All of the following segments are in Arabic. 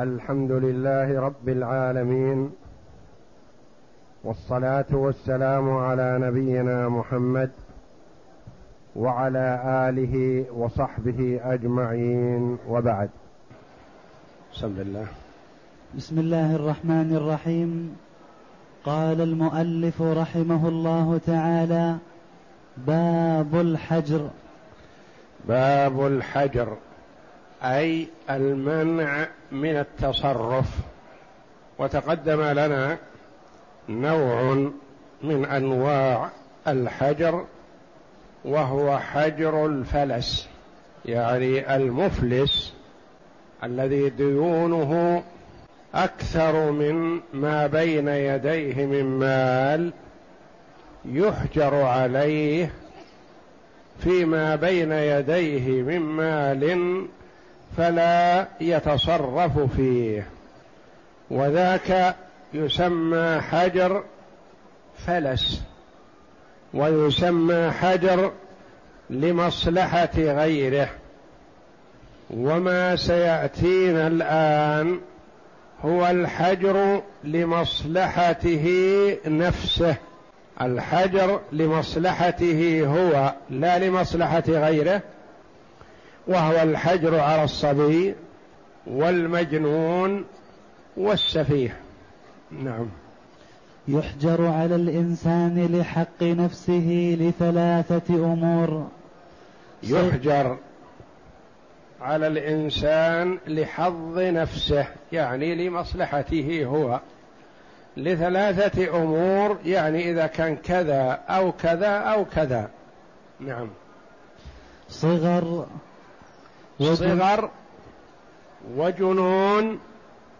الحمد لله رب العالمين والصلاة والسلام على نبينا محمد وعلى آله وصحبه أجمعين وبعد. بسم الله بسم الله الرحمن الرحيم. قال المؤلف رحمه الله تعالى باب الحجر. باب الحجر. أي المنع من التصرف. وتقدم لنا نوع من أنواع الحجر وهو حجر الفلس يعني المفلس الذي ديونه أكثر من ما بين يديه من مال يحجر عليه فيما بين يديه من مال فلا يتصرف فيه. وذاك يسمى حجر فلس ويسمى حجر لمصلحة غيره. وما سياتينا الآن هو الحجر لمصلحته نفسه. الحجر لمصلحته هو لا لمصلحة غيره. وهو الحجر على الصبي والمجنون والسفيه. نعم. يحجر على الإنسان لحق نفسه لثلاثة أمور. يحجر على الإنسان لحظ نفسه يعني لمصلحته هو. لثلاثة أمور يعني إذا كان كذا أو كذا أو كذا. نعم. صغر صغر وجنون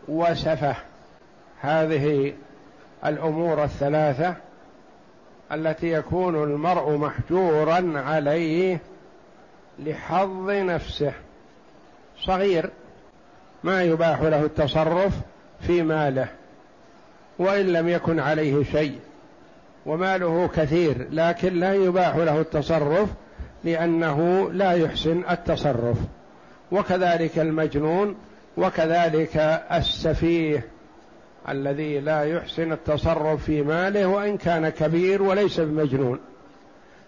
وسفه. هذه الأمور الثلاثة التي يكون المرء محجورا عليه لحظ نفسه. صغير ما يباح له التصرف في ماله وإن لم يكن عليه شيء وماله كثير لكن لا يباح له التصرف لأنه لا يحسن التصرف. وكذلك المجنون وكذلك السفيه الذي لا يحسن التصرف في ماله وإن كان كبير وليس بمجنون.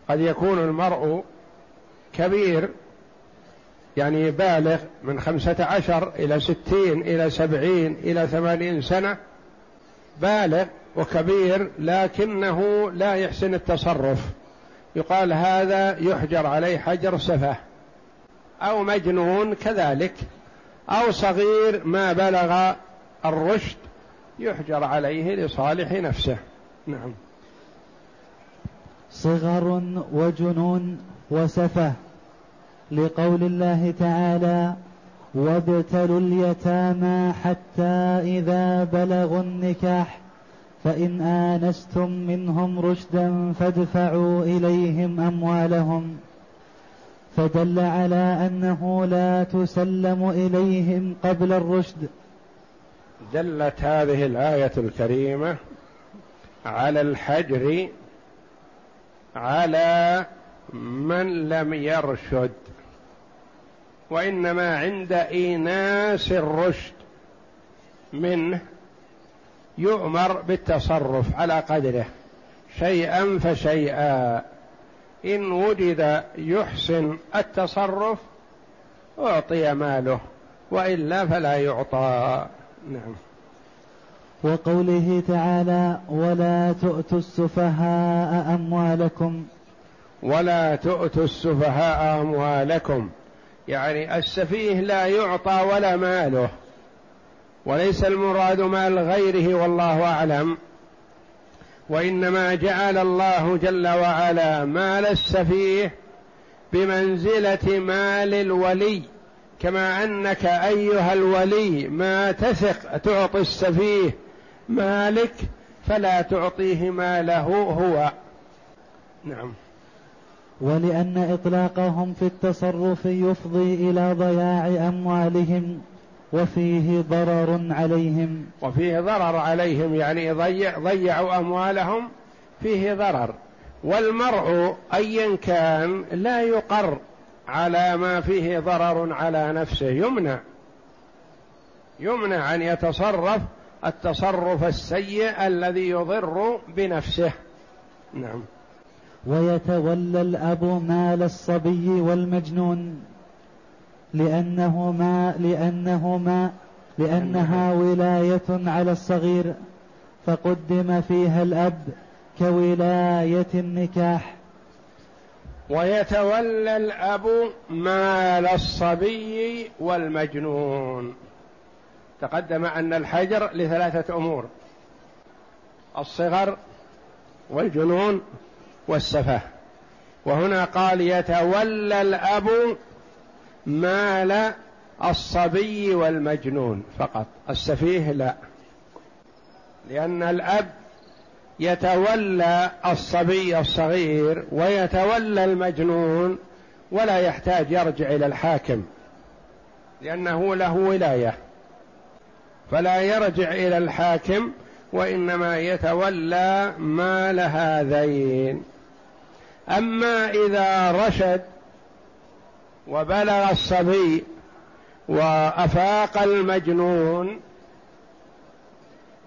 قد يكون المرء كبير يعني بالغ من خمسة عشر إلى ستين إلى سبعين إلى ثمانين سنة بالغ وكبير لكنه لا يحسن التصرف. يقال هذا يحجر عليه حجر سفه. أو مجنون كذلك أو صغير ما بلغ الرشد يحجر عليه لصالح نفسه. نعم. صغر وجنون وسفه لقول الله تعالى وابتلوا اليتامى حتى إذا بلغوا النكاح فإن آنستم منهم رشدا فادفعوا إليهم أموالهم. فدل على أنه لا تسلم إليهم قبل الرشد. دلت هذه الآية الكريمة على الحجر على من لم يرشد وإنما عند إيناس الرشد منه يؤمر بالتصرف على قدره شيئا فشيئا. إن وجد يحسن التصرف أعطي ماله وإلا فلا يعطى. نعم. وقوله تعالى ولا تؤتوا السفهاء أموالكم. ولا تؤتوا السفهاء أموالكم. يعني السفيه لا يعطى ولا ماله وليس المراد مال غيره والله أعلم. وإنما جعل الله جل وعلا مال السفيه بمنزلة مال الولي كما أنك أيها الولي ما تثق تعطي السفيه مالك فلا تعطيه ماله هو. نعم. ولأن إطلاقهم في التصرف يفضي إلى ضياع أموالهم. وفيه ضرر عليهم. وفيه ضرر عليهم يعني ضيع ضيعوا أموالهم فيه ضرر. والمرء أيا كان لا يقر على ما فيه ضرر على نفسه. يمنع. يمنع أن يتصرف التصرف السيء الذي يضر بنفسه. نعم. ويتولى الأب مال الصبي والمجنون. لأنهما لأنهما لأنها ولاية على الصغير فقدم فيها الأب كولاية النكاح. ويتولى الأب مال الصبي والمجنون. تقدم أن الحجر لثلاثة أمور الصغر والجنون والسفه. وهنا قال يتولى الأب مال الصبي والمجنون فقط. السفيه لا. لأن الأب يتولى الصبي الصغير ويتولى المجنون ولا يحتاج يرجع إلى الحاكم لأنه له ولاية. فلا يرجع إلى الحاكم وإنما يتولى مال هذين. أما إذا رشد وبلغ الصبي وأفاق المجنون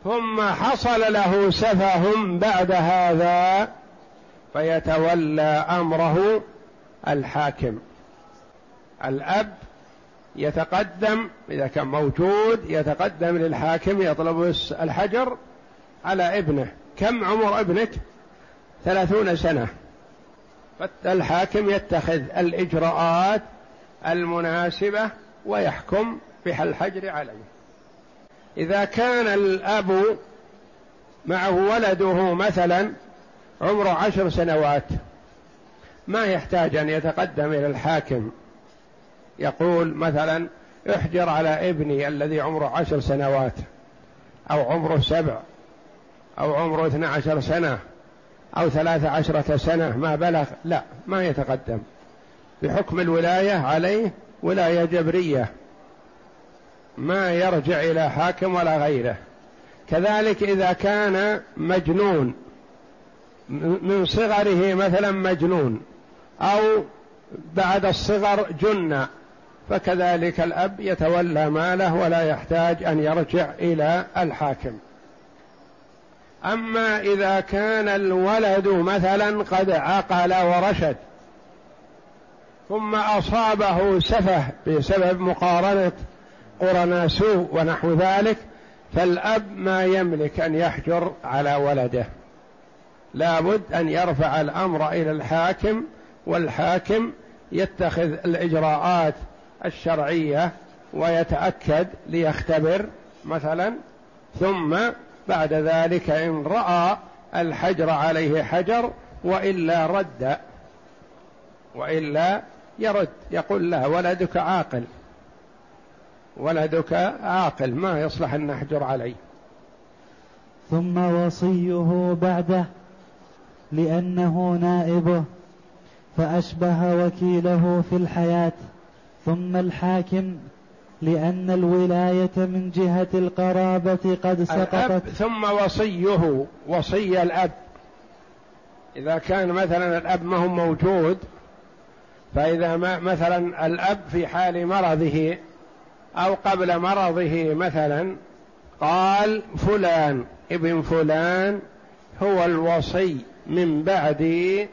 ثم حصل له سفه بعد هذا فيتولى أمره الحاكم. الأب يتقدم إذا كان موجود يتقدم للحاكم يطلب الحجر على ابنه. كم عمر ابنك؟ ثلاثون سنة. فالحاكم يتخذ الإجراءات المناسبة ويحكم الحجر عليه. إذا كان الأب معه ولده مثلا عمره عشر سنوات ما يحتاج أن يتقدم إلى الحاكم. يقول مثلا احجر على ابني الذي عمره عشر سنوات أو عمره سبع أو عمره اثنى عشر سنة. أو ثلاث عشرة سنة ما بلغ لا ما يتقدم. بحكم الولاية عليه ولاية جبرية. ما يرجع إلى حاكم ولا غيره. كذلك إذا كان مجنون من صغره مثلا مجنون أو بعد الصغر جن فكذلك الأب يتولى ماله ولا يحتاج أن يرجع إلى الحاكم. أما إذا كان الولد مثلا قد عقل ورشد ثم أصابه سفه بسبب مقارنة قرنا سوء ونحو ذلك فالأب ما يملك أن يحجر على ولده. لابد أن يرفع الأمر إلى الحاكم والحاكم يتخذ الإجراءات الشرعية ويتأكد ليختبر مثلا ثم بعد ذلك إن رأى الحجر عليه حجر وإلا رد. وإلا يرد. يقول له ولدك عاقل. ولدك عاقل. ما يصلح أن نحجر عليه. ثم وصيه بعده لأنه نائبه فأشبه وكيله في الحياة. ثم الحاكم لأن الولاية من جهة القرابة قد سقطت. ثم وصيه وصي الأب. إذا كان مثلا الأب ما هو موجود فإذا ما مثلا الأب في حال مرضه أو قبل مرضه مثلا قال فلان ابن فلان هو الوصي من بعدي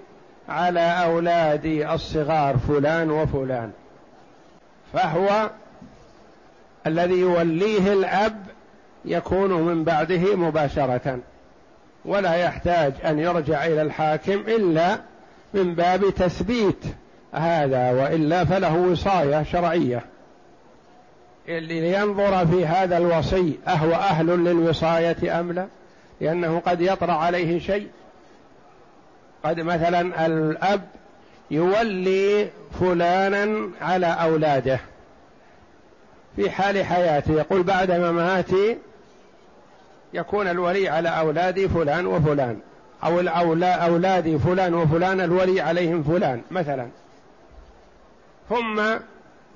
على أولادي الصغار فلان وفلان. فهو الذي يوليه الأب يكون من بعده مباشرة ولا يحتاج أن يرجع إلى الحاكم إلا من باب تثبيت هذا وإلا فله وصاية شرعية. لينظر في هذا الوصي أهو أهل للوصاية أم لا؟ لأنه قد يطرأ عليه شيء. قد مثلا الأب يولي فلانا على أولاده. في حال حياته يقول بعد مماتي يكون الولي على أولادي فلان وفلان. أو أولادي فلان وفلان الولي عليهم فلان مثلا. ثم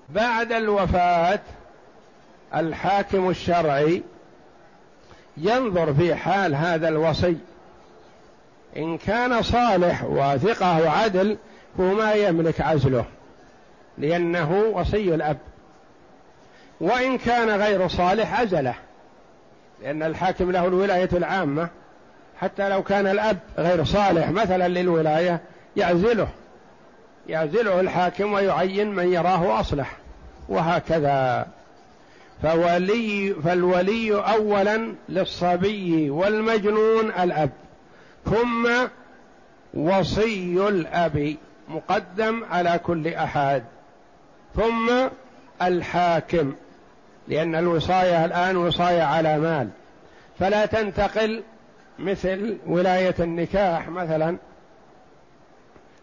بعد الوفاة الحاكم الشرعي ينظر في حال هذا الوصي. إن كان صالح وثقة وعدل فهو ما يملك عزله لأنه وصي الأب. وإن كان غير صالح عزله لأن الحاكم له الولاية العامة. حتى لو كان الأب غير صالح مثلا للولاية يعزله يعزله الحاكم ويعين من يراه أصلح وهكذا. فولي فالولي أولا للصبي والمجنون الأب ثم وصي الأب مقدم على كل أحد ثم الحاكم. لأن الوصاية الآن وصاية على مال. فلا تنتقل مثل ولاية النكاح مثلا.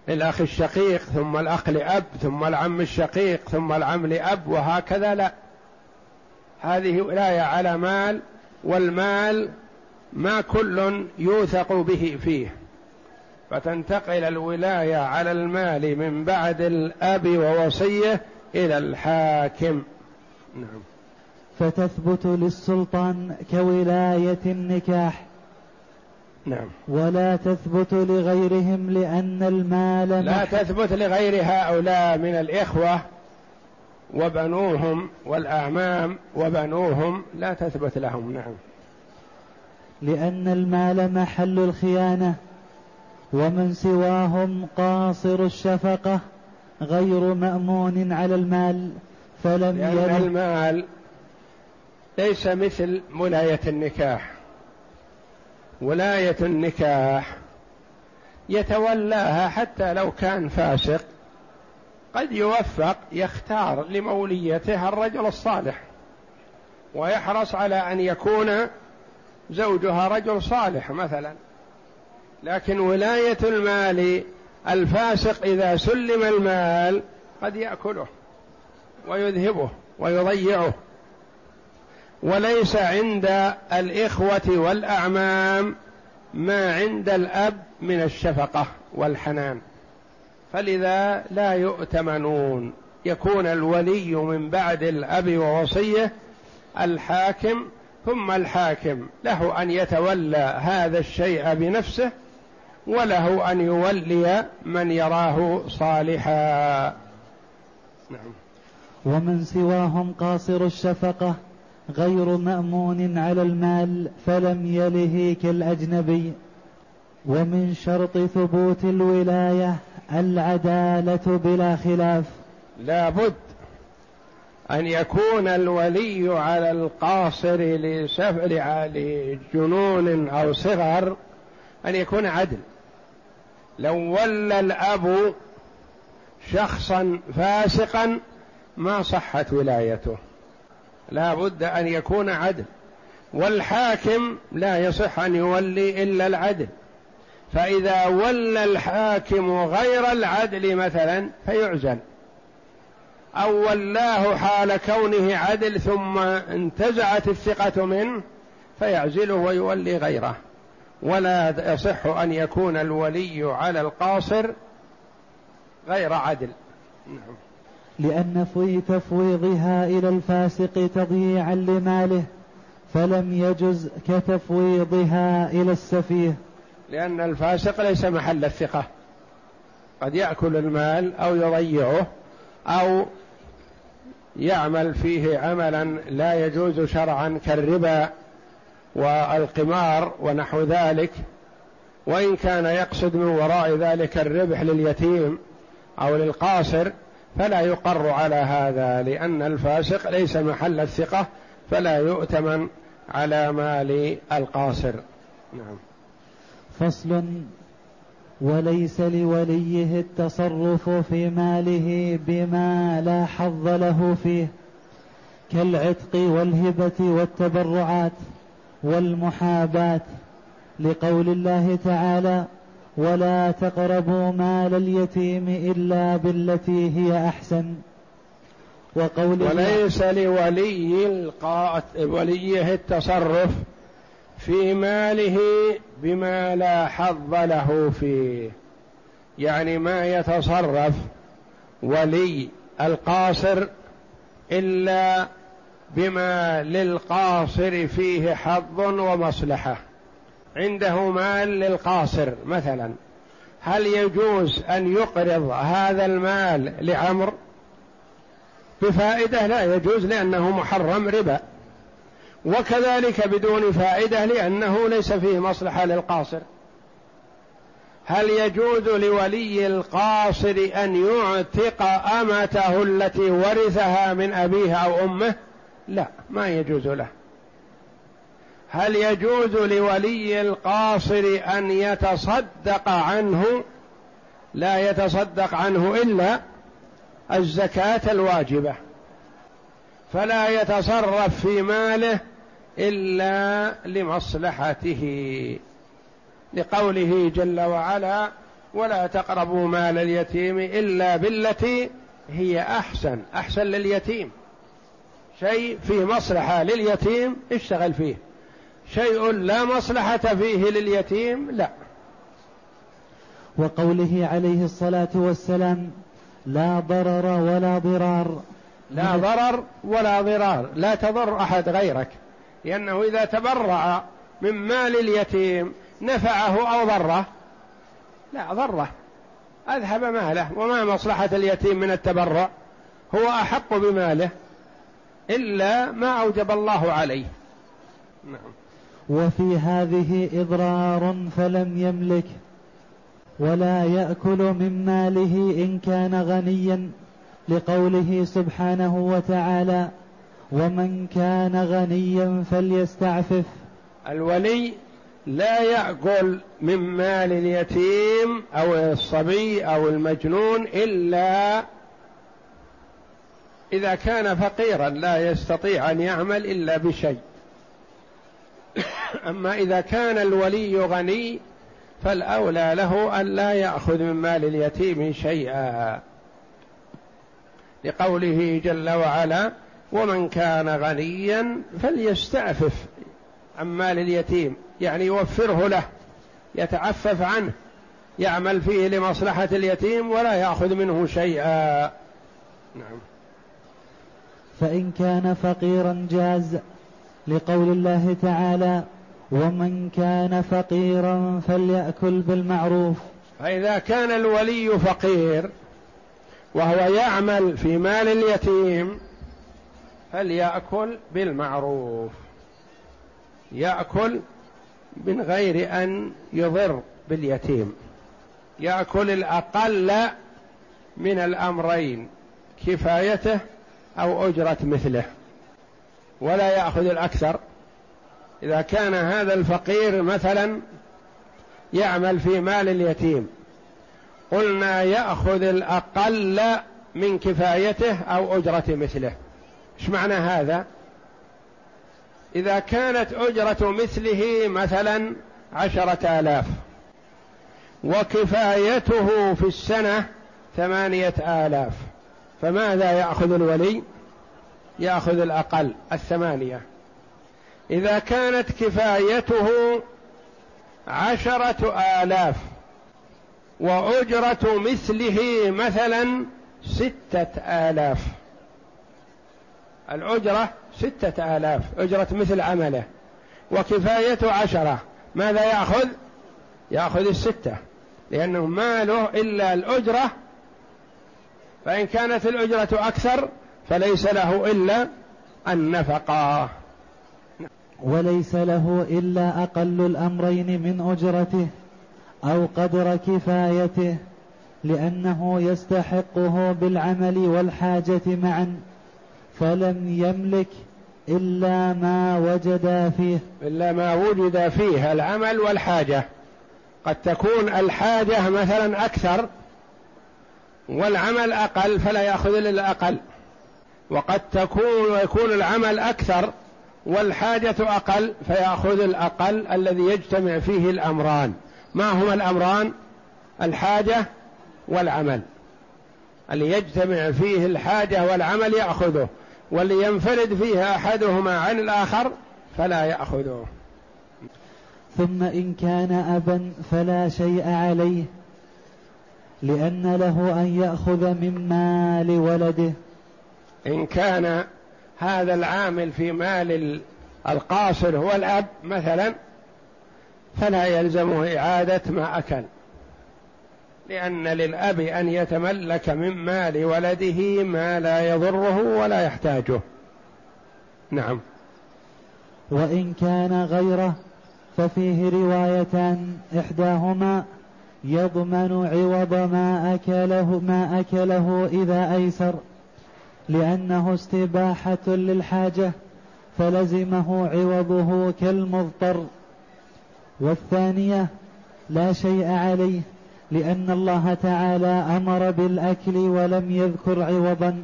للأخ الشقيق ثم الأخ لأب ثم العم الشقيق ثم العم لأب وهكذا لا. هذه ولاية على مال والمال ما كل يوثق به فيه. فتنتقل الولاية على المال من بعد الأب ووصية إلى الحاكم. نعم. فتثبت للسلطان كولاية النكاح. نعم. ولا تثبت لغيرهم لأن المال لا تثبت لغير هؤلاء من الإخوة وبنوهم والأعمام وبنوهم. لا تثبت لهم. نعم. لأن المال محل الخيانة ومن سواهم قاصر الشفقة غير مأمون على المال فلم لأن المال ليس مثل ولاية النكاح. ولاية النكاح يتولاها حتى لو كان فاسق قد يوفق يختار لموليته الرجل الصالح ويحرص على أن يكون زوجها رجل صالح مثلا. لكن ولاية المال الفاسق إذا سلم المال قد يأكله ويذهبه ويضيعه. وليس عند الإخوة والأعمام ما عند الأب من الشفقة والحنان. فلذا لا يؤتمنون. يكون الولي من بعد الأب ووصية الحاكم ثم الحاكم. له أن يتولى هذا الشيء بنفسه وله أن يولي من يراه صالحا. نعم. ومن سواهم قاصر الشفقة غير مأمون على المال فلم يله كالأجنبي. ومن شرط ثبوت الولاية العدالة بلا خلاف. لا بد أن يكون الولي على القاصر لسفر لجنون أو صغر أن يكون عدل. لو ولى الأب شخصا فاسقا ما صحت ولايته. لا بد أن يكون عدل. والحاكم لا يصح أن يولي إلا العدل. فإذا ولى الحاكم غير العدل مثلا فيعزل. أو ولاه حال كونه عدل ثم انتزعت الثقة منه فيعزله ويولي غيره. ولا يصح أن يكون الولي على القاصر غير عدل. نعم. لأن في تفويضها إلى الفاسق تضييعا لماله فلم يجز كتفويضها إلى السفيه. لأن الفاسق ليس محل الثقة. قد يأكل المال أو يضيعه أو يعمل فيه عملا لا يجوز شرعا كالربا والقمار ونحو ذلك. وإن كان يقصد من وراء ذلك الربح لليتيم أو للقاصر فلا يقر على هذا لأن الفاسق ليس محل الثقة فلا يؤتمن على مال القاصر. نعم. فصل. وليس لوليه التصرف في ماله بما لا حظ له فيه كالعتق والهبة والتبرعات والمحاباة. لقول الله تعالى ولا تقربوا مال اليتيم إلا بالتي هي أحسن. وقول وليس لولي وليه التصرف في ماله بما لا حظ له فيه. يعني ما يتصرف ولي القاصر إلا بما للقاصر فيه حظ ومصلحة. عنده مال للقاصر مثلا. هل يجوز أن يقرض هذا المال لعمر؟ بفائدة لا يجوز لأنه محرم ربا. وكذلك بدون فائدة لأنه ليس فيه مصلحة للقاصر. هل يجوز لولي القاصر أن يعتق أمته التي ورثها من أبيه أو أمه؟ لا ما يجوز له. هل يجوز لولي القاصر أن يتصدق عنه؟ لا يتصدق عنه إلا الزكاة الواجبة. فلا يتصرف في ماله إلا لمصلحته. لقوله جل وعلا ولا تقربوا مال اليتيم إلا بالتي هي أحسن. أحسن لليتيم. شيء فيه مصلحة لليتيم اشتغل فيه. شيء لا مصلحة فيه لليتيم؟ لا. وقوله عليه الصلاة والسلام لا ضرر ولا ضرار. لا ضرر ولا ضرار. لا تضر أحد غيرك. لأنه إذا تبرع من مال اليتيم نفعه أو ضره لا ضره. أذهب ماله. وما مصلحة اليتيم من التبرع؟ هو أحق بماله إلا ما أوجب الله عليه. نعم. وفي هذه إضرار فلم يملك ولا يأكل من ماله إن كان غنيا لقوله سبحانه وتعالى ومن كان غنيا فليستعفف. الولي لا يأكل من مال اليتيم أو الصبي أو المجنون إلا إذا كان فقيرا لا يستطيع أن يعمل إلا بشيء. أما إذا كان الولي غني فالأولى له أن لا يأخذ من مال اليتيم شيئا. لقوله جل وعلا ومن كان غنيا فليستعفف عن مال اليتيم يعني يوفره له يتعفف عنه يعمل فيه لمصلحة اليتيم ولا يأخذ منه شيئا. نعم. فإن كان فقيرا جاز. لقول الله تعالى ومن كان فقيرا فليأكل بالمعروف. فإذا كان الولي فقير وهو يعمل في مال اليتيم فليأكل بالمعروف. يأكل من غير أن يضر باليتيم. يأكل الأقل من الأمرين كفايته أو أجرة مثله. ولا يأخذ الأكثر. إذا كان هذا الفقير مثلا يعمل في مال اليتيم قلنا يأخذ الأقل من كفايته أو أجرة مثله. إيش معنى هذا؟ إذا كانت أجرة مثله مثلا عشرة آلاف وكفايته في السنة ثمانية آلاف فماذا يأخذ الولي؟ يأخذ الأقل الثمانية. إذا كانت كفايته عشرة آلاف وأجرة مثله مثلا ستة آلاف. الأجرة ستة آلاف أجرة مثل عمله. وكفايته عشرة ماذا يأخذ؟ يأخذ الستة. لأنه ماله إلا الأجرة فإن كانت الأجرة أكثر فليس له إلا النفقة. وليس له إلا أقل الأمرين من أجرته أو قدر كفايته لأنه يستحقه بالعمل والحاجة معا فلم يملك إلا ما وجد فيه. إلا ما وجد فيه العمل والحاجة. قد تكون الحاجة مثلا أكثر والعمل أقل فلا يأخذ إلا الأقل. وقد تكون ويكون العمل أكثر والحاجة أقل فيأخذ الأقل الذي يجتمع فيه الأمران. ما هما الأمران؟ الحاجة والعمل. اللي يجتمع فيه الحاجة والعمل يأخذه واللي ينفرد فيها أحدهما عن الآخر فلا يأخذه. ثم إن كان أبا فلا شيء عليه لأن له أن يأخذ من مال ولده. إن كان هذا العامل في مال القاصر هو الأب مثلا فلا يلزمه إعادة ما أكل. لأن للأب أن يتملك من مال ولده ما لا يضره ولا يحتاجه. نعم. وإن كان غيره ففيه روايتان إحداهما يضمن عوض ما أكله ما أكله إذا أيسر. لأنه استباحة للحاجة فلزمه عوضه كالمضطر. والثانية لا شيء عليه لأن الله تعالى أمر بالأكل ولم يذكر عوضا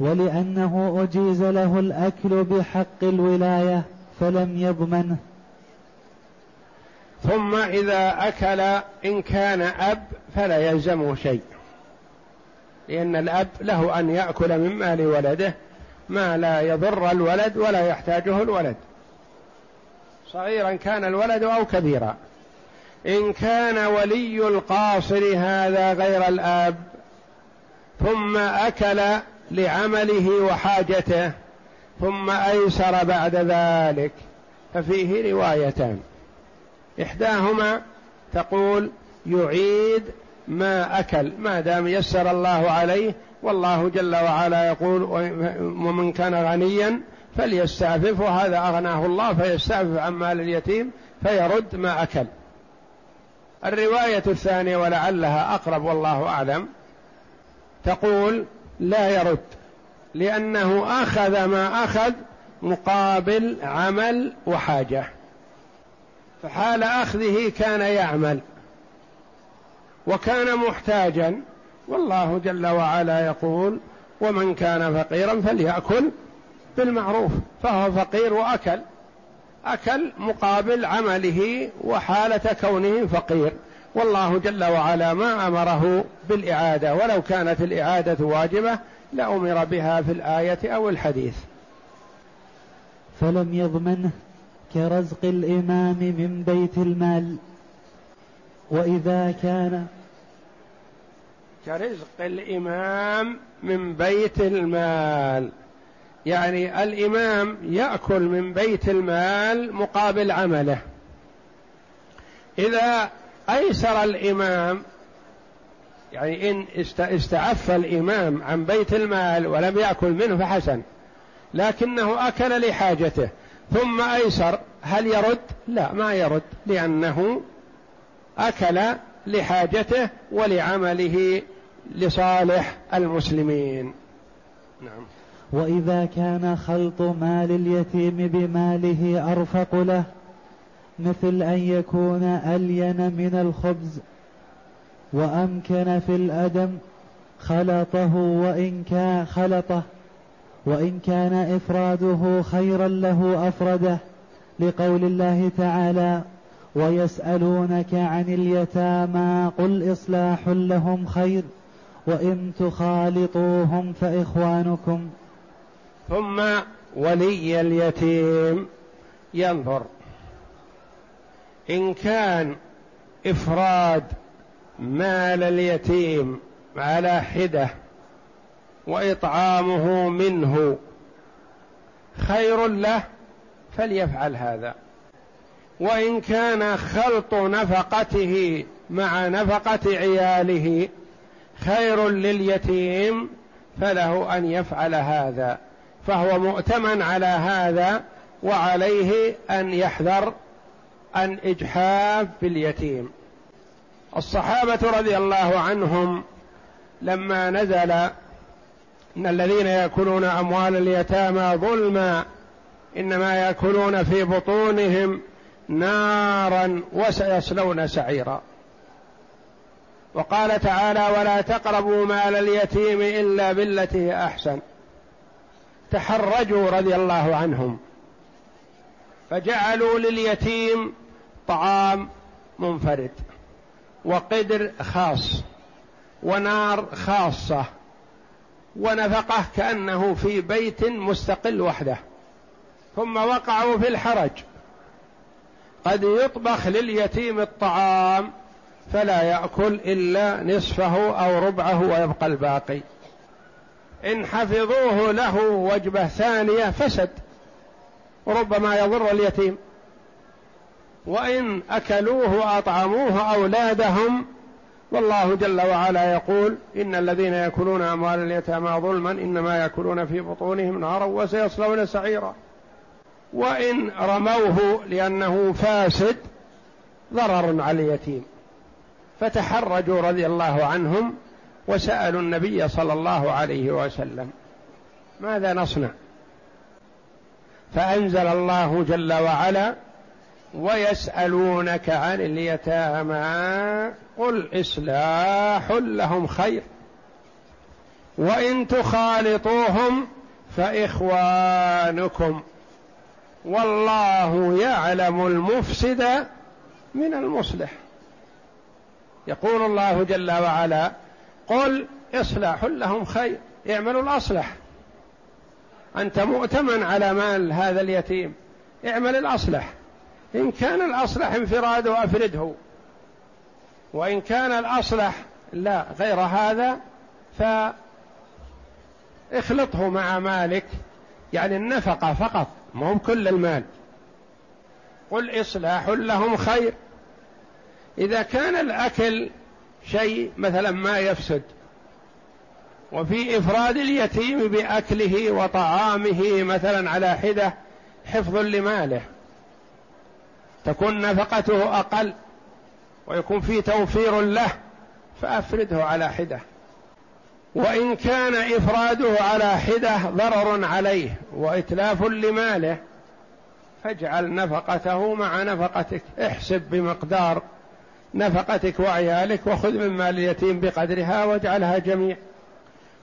ولأنه أجيز له الأكل بحق الولاية فلم يضمنه. ثم إذا أكل إن كان أب فلا يلزمه شيء. لأن الأب له أن يأكل من مال ولده ما لا يضر الولد ولا يحتاجه الولد. صغيرا كان الولد أو كبيرا. إن كان ولي القاصر هذا غير الآب ثم أكل لعمله وحاجته ثم أيسر بعد ذلك. ففيه روايتان. إحداهما تقول يعيد ما أكل ما دام يسر الله عليه والله جل وعلا يقول ومن كان غنيا فليستعفف وهذا أغناه الله فيستعفف عن مال اليتيم فيرد ما أكل. الرواية الثانية ولعلها أقرب والله أعلم تقول لا يرد لأنه أخذ ما أخذ مقابل عمل وحاجة فحال أخذه كان يعمل. وكان محتاجا والله جل وعلا يقول ومن كان فقيرا فليأكل بالمعروف فهو فقير وأكل. أكل مقابل عمله وحالة كونه فقير. والله جل وعلا ما أمره بالإعادة ولو كانت الإعادة واجبة لأمر بها في الآية أو الحديث. فلم يضمنه كرزق الإمام من بيت المال. وإذا كان كرزق الإمام من بيت المال. يعني الإمام يأكل من بيت المال مقابل عمله. إذا أيسر الإمام يعني إن استعف الإمام عن بيت المال ولم يأكل منه فحسن لكنه أكل لحاجته. ثم أيسر هل يرد؟ لا ما يرد لأنه أكل لحاجته ولعمله لصالح المسلمين. نعم. وإذا كان خلط مال اليتيم بماله أرفق له مثل أن يكون ألين من الخبز وأمكن في الأدم خلطه وإن كان خلطه وإن كان إفراده خيرا له أفرده لقول الله تعالى ويسألونك عن اليتامى قل إصلاح لهم خير وإن تخالطوهم فإخوانكم. ثم ولي اليتيم ينظر. إن كان إفراد مال اليتيم على حدة وإطعامه منه خير له فليفعل هذا. وإن كان خلط نفقته مع نفقة عياله خير لليتيم فله أن يفعل هذا. فهو مؤتمن على هذا وعليه أن يحذر عن إجحاف باليتيم. الصحابة رضي الله عنهم لما نزل إن الذين يأكلون أموال اليتامى ظلما إنما يأكلون في بطونهم نارا وسيصلون سعيرا. وقال تعالى ولا تقربوا مال اليتيم إلا بالتي هي أحسن. تحرجوا رضي الله عنهم. فجعلوا لليتيم طعام منفرد وقدر خاص ونار خاصة ونفقه كأنه في بيت مستقل وحده. ثم وقعوا في الحرج. قد يطبخ لليتيم الطعام فلا يأكل إلا نصفه أو ربعه ويبقى الباقي. إن حفظوه له وجبة ثانية فسد ربما يضر اليتيم. وإن أكلوه وأطعموه أولادهم والله جل وعلا يقول إن الذين يأكلون أموال اليتامى ظلما إنما يأكلون في بطونهم نارا وسيصلون سعيرا. وإن رموه لأنه فاسد ضرر على اليتيم. فتحرجوا رضي الله عنهم وسألوا النبي صلى الله عليه وسلم. ماذا نصنع؟ فأنزل الله جل وعلا ويسألونك عن اليتامى قل إصلاح لهم خير وإن تخالطوهم فإخوانكم. والله يعلم المفسد من المصلح. يقول الله جل وعلا قل إصلاح لهم خير اعملوا الأصلح. أنت مؤتمن على مال هذا اليتيم اعمل الأصلح. إن كان الأصلح انفراده أفرده. وإن كان الأصلح لا غير هذا فاخلطه مع مالك يعني النفقة فقط. ما هم كل المال. قل إصلاح لهم خير. إذا كان الأكل شيء مثلا ما يفسد وفي إفراد اليتيم بأكله وطعامه مثلا على حدة حفظ لماله. تكون نفقته أقل ويكون في توفير له فأفرده على حدة. وإن كان إفراده على حدة ضرر عليه وإتلاف لماله فاجعل نفقته مع نفقتك احسب بمقدار نفقتك وعيالك وخذ من مال اليتيم بقدرها واجعلها جميع.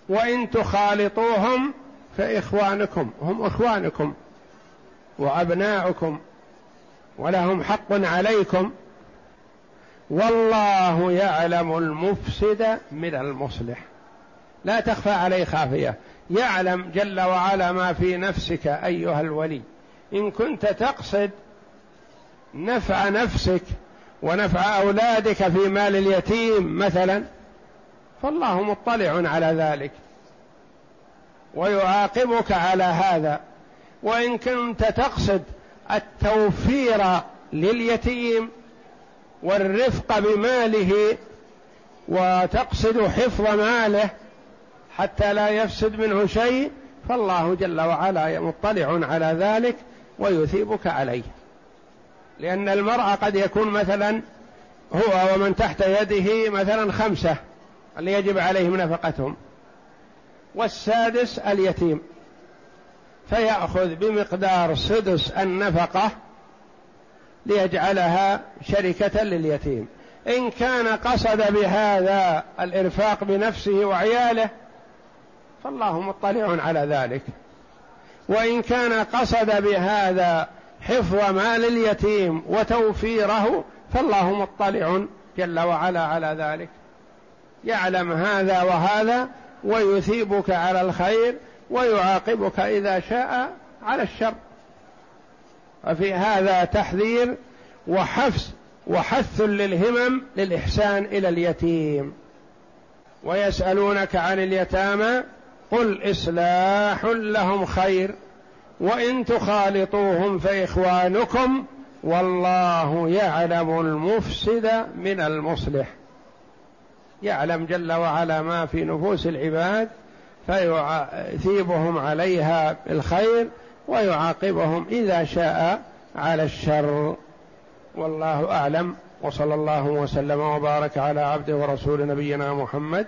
وإن تخالطوهم فإخوانكم هم إخوانكم وأبناؤكم ولهم حق عليكم. والله يعلم المفسد من المصلح. لا تخفى عليه خافية. يعلم جل وعلا ما في نفسك أيها الولي. إن كنت تقصد نفع نفسك ونفع أولادك في مال اليتيم مثلا فالله مطلع على ذلك. ويعاقبك على هذا. وإن كنت تقصد التوفير لليتيم والرفق بماله وتقصد حفظ ماله حتى لا يفسد منه شيء فالله جل وعلا مطلع على ذلك ويثيبك عليه. لأن المرأة قد يكون مثلا هو ومن تحت يده مثلا خمسة اللي يجب عليهم نفقتهم. والسادس اليتيم. فيأخذ بمقدار سدس النفقة ليجعلها شركة لليتيم. إن كان قصد بهذا الإرفاق بنفسه وعياله فالله مطلع على ذلك. وإن كان قصد بهذا حفظ مال اليتيم وتوفيره فالله مطلع جل وعلا على ذلك. يعلم هذا وهذا ويثيبك على الخير ويعاقبك إذا شاء على الشر. وفي هذا تحذير وحفز وحث للهمم للإحسان إلى اليتيم. ويسألونك عن اليتامى قل إصلاح لهم خير وإن تخالطوهم فإخوانكم والله يعلم المفسد من المصلح. يعلم جل وعلا ما في نفوس العباد فيثيبهم عليها بالخير ويعاقبهم إذا شاء على الشر. والله أعلم وصلى الله وسلم وبارك على عبده ورسول نبينا محمد